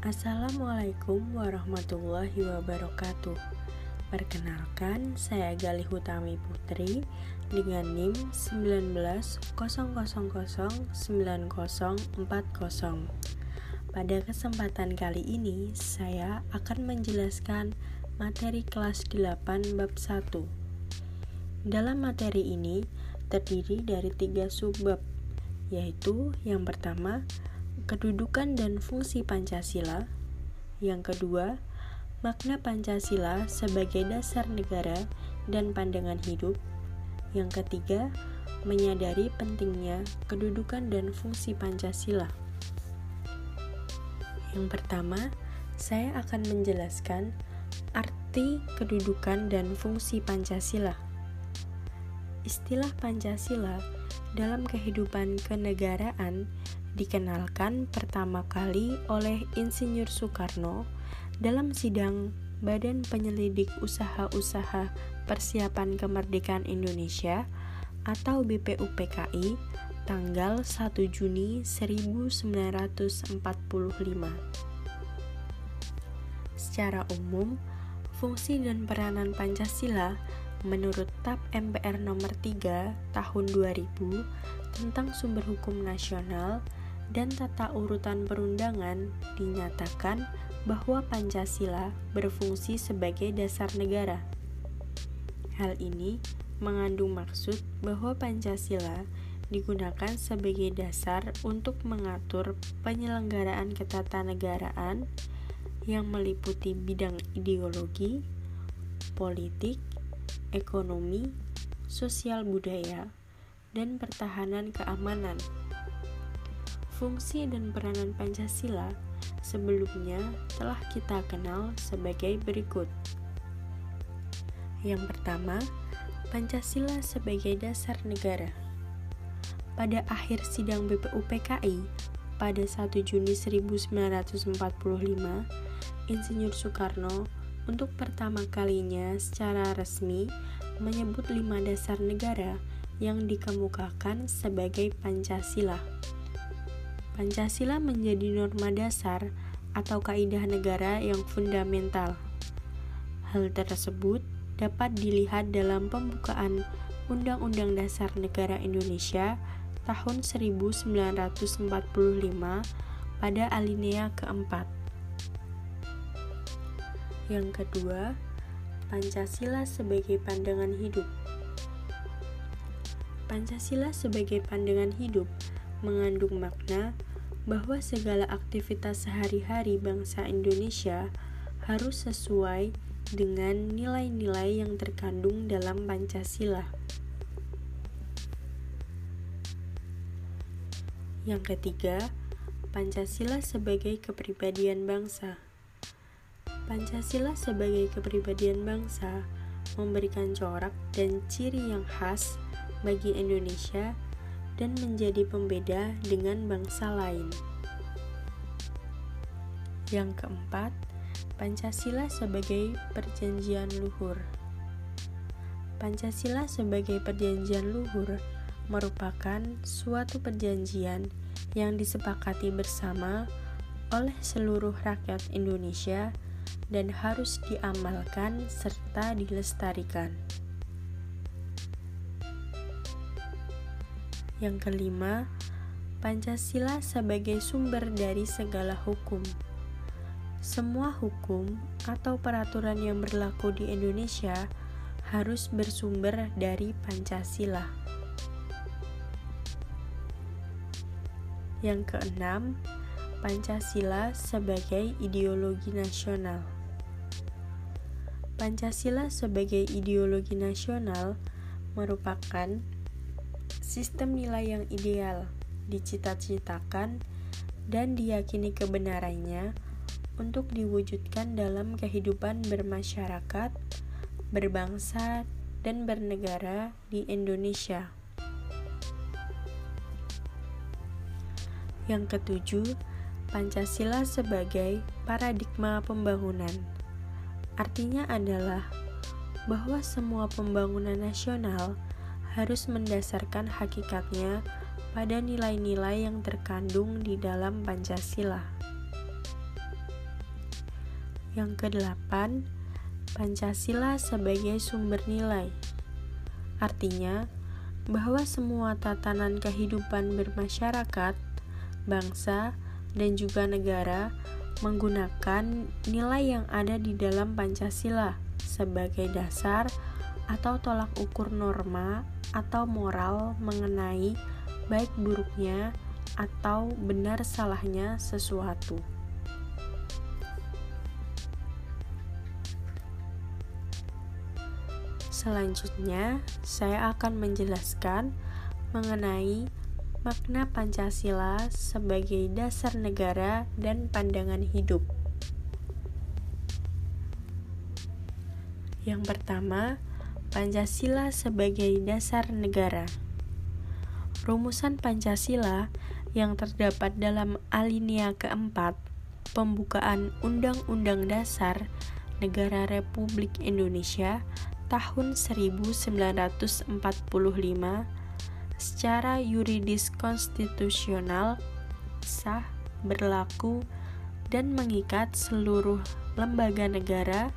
Assalamualaikum warahmatullahi wabarakatuh. Perkenalkan, saya Galih Hutami Putri dengan NIM 190009040. Pada kesempatan kali ini, saya akan menjelaskan materi kelas 8 bab 1. Dalam materi ini terdiri dari tiga subbab, yaitu yang pertama, kedudukan dan fungsi Pancasila. Yang kedua, makna Pancasila sebagai dasar negara dan pandangan hidup. Yang ketiga, menyadari pentingnya kedudukan dan fungsi Pancasila. Yang pertama, saya akan menjelaskan arti kedudukan dan fungsi Pancasila. Istilah Pancasila dalam kehidupan kenegaraan dikenalkan pertama kali oleh Insinyur Soekarno dalam sidang Badan Penyelidik Usaha-Usaha Persiapan Kemerdekaan Indonesia atau BPUPKI tanggal 1 Juni 1945. Secara umum, fungsi dan peranan Pancasila menurut TAP MPR nomor 3 tahun 2000 tentang sumber hukum nasional dan tata urutan perundangan dinyatakan bahwa Pancasila berfungsi sebagai dasar negara. Hal ini mengandung maksud bahwa Pancasila digunakan sebagai dasar untuk mengatur penyelenggaraan ketatanegaraan yang meliputi bidang ideologi, politik, ekonomi, sosial budaya, dan pertahanan keamanan. Fungsi dan peranan Pancasila sebelumnya telah kita kenal sebagai berikut. Yang pertama, Pancasila sebagai dasar negara. Pada akhir sidang BPUPKI pada 1 Juni 1945, Insinyur Soekarno untuk pertama kalinya secara resmi menyebut lima dasar negara yang dikemukakan sebagai Pancasila. Pancasila menjadi norma dasar atau kaidah negara yang fundamental. Hal tersebut dapat dilihat dalam pembukaan Undang-Undang Dasar Negara Indonesia tahun 1945 pada alinea keempat. Yang kedua, Pancasila sebagai pandangan hidup. Pancasila sebagai pandangan hidup mengandung makna bahwa segala aktivitas sehari-hari bangsa Indonesia harus sesuai dengan nilai-nilai yang terkandung dalam Pancasila. Yang ketiga, Pancasila sebagai kepribadian bangsa. Pancasila sebagai kepribadian bangsa memberikan corak dan ciri yang khas bagi Indonesia dan menjadi pembeda dengan bangsa lain. Yang keempat, Pancasila sebagai perjanjian luhur. Pancasila sebagai perjanjian luhur merupakan suatu perjanjian yang disepakati bersama oleh seluruh rakyat Indonesia dan harus diamalkan serta dilestarikan. Yang kelima, Pancasila sebagai sumber dari segala hukum. Semua hukum atau peraturan yang berlaku di Indonesia harus bersumber dari Pancasila. Yang keenam, Pancasila sebagai ideologi nasional. Pancasila sebagai ideologi nasional merupakan sistem nilai yang ideal, dicita-citakan, dan diyakini kebenarannya untuk diwujudkan dalam kehidupan bermasyarakat, berbangsa, dan bernegara di Indonesia. Yang ketujuh, Pancasila sebagai paradigma pembangunan. Artinya adalah bahwa semua pembangunan nasional harus mendasarkan hakikatnya pada nilai-nilai yang terkandung di dalam Pancasila. Yang kedelapan, Pancasila sebagai sumber nilai. Artinya, bahwa semua tatanan kehidupan bermasyarakat, bangsa, dan juga negara menggunakan nilai yang ada di dalam Pancasila sebagai dasar atau tolak ukur norma atau moral mengenai baik buruknya atau benar salahnya sesuatu. Selanjutnya, saya akan menjelaskan mengenai makna Pancasila sebagai dasar negara dan pandangan hidup. Yang pertama, Pancasila sebagai dasar negara. Rumusan Pancasila yang terdapat dalam alinea keempat pembukaan Undang-Undang Dasar Negara Republik Indonesia tahun 1945 secara yuridis konstitusional sah, berlaku, dan mengikat seluruh lembaga negara,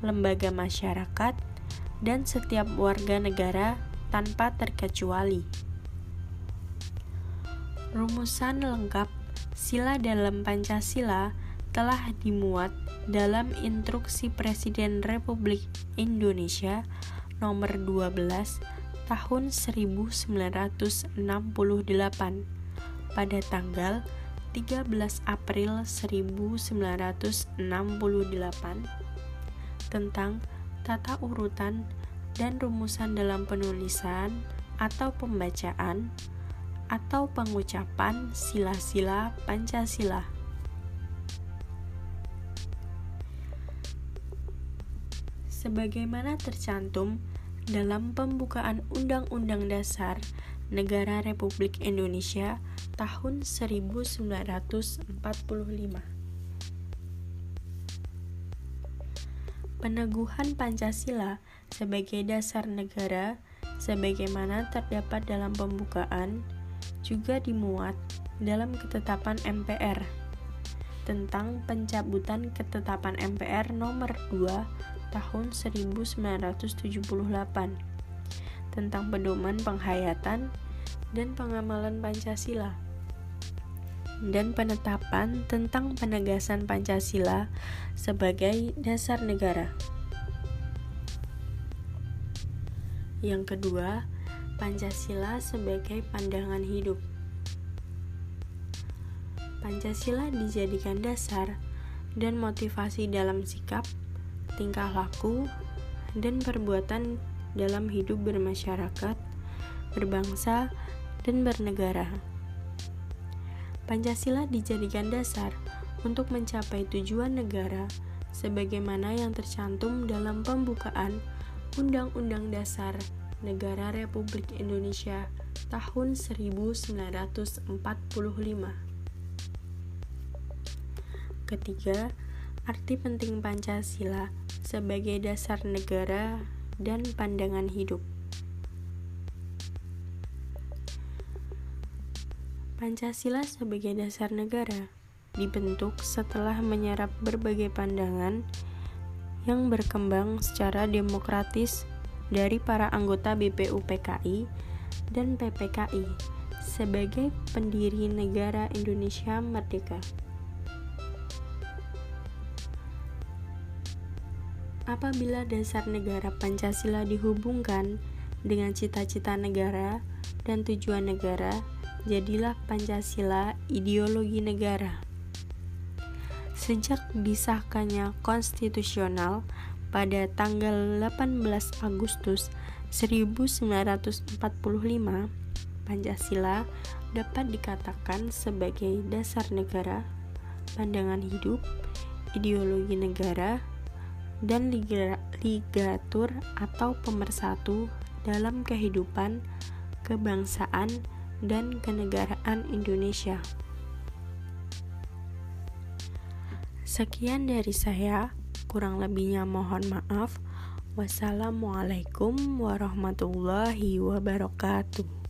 lembaga masyarakat, dan setiap warga negara tanpa terkecuali. Rumusan lengkap sila dalam Pancasila telah dimuat dalam Instruksi Presiden Republik Indonesia nomor 12 tahun 1968 pada tanggal 13 April 1968 tentang tata urutan dan rumusan dalam penulisan atau pembacaan atau pengucapan sila-sila Pancasila. Sebagaimana tercantum dalam pembukaan Undang-Undang Dasar Negara Republik Indonesia tahun 1945. Peneguhan Pancasila sebagai dasar negara sebagaimana terdapat dalam pembukaan juga dimuat dalam ketetapan MPR tentang pencabutan ketetapan MPR nomor 2 tahun 1978 tentang pedoman penghayatan dan pengamalan Pancasila dan penetapan tentang penegasan Pancasila sebagai dasar negara. Yang kedua, Pancasila sebagai pandangan hidup. Pancasila dijadikan dasar dan motivasi dalam sikap tingkah laku, dan perbuatan dalam hidup bermasyarakat, berbangsa, dan bernegara. Pancasila dijadikan dasar untuk mencapai tujuan negara sebagaimana yang tercantum dalam pembukaan Undang-Undang Dasar Negara Republik Indonesia tahun 1945. Ketiga, arti penting Pancasila sebagai dasar negara dan pandangan hidup. Pancasila sebagai dasar negara dibentuk setelah menyerap berbagai pandangan yang berkembang secara demokratis dari para anggota BPUPKI dan PPKI sebagai pendiri negara Indonesia merdeka. Apabila dasar negara Pancasila dihubungkan dengan cita-cita negara dan tujuan negara, jadilah Pancasila ideologi negara. Sejak disahkannya konstitusional pada tanggal 18 Agustus 1945, Pancasila dapat dikatakan sebagai dasar negara, pandangan hidup, ideologi negara, dan ligatur atau pemersatu dalam kehidupan kebangsaan dan kenegaraan Indonesia. Sekian dari saya, kurang lebihnya mohon maaf. Wassalamualaikum warahmatullahi wabarakatuh.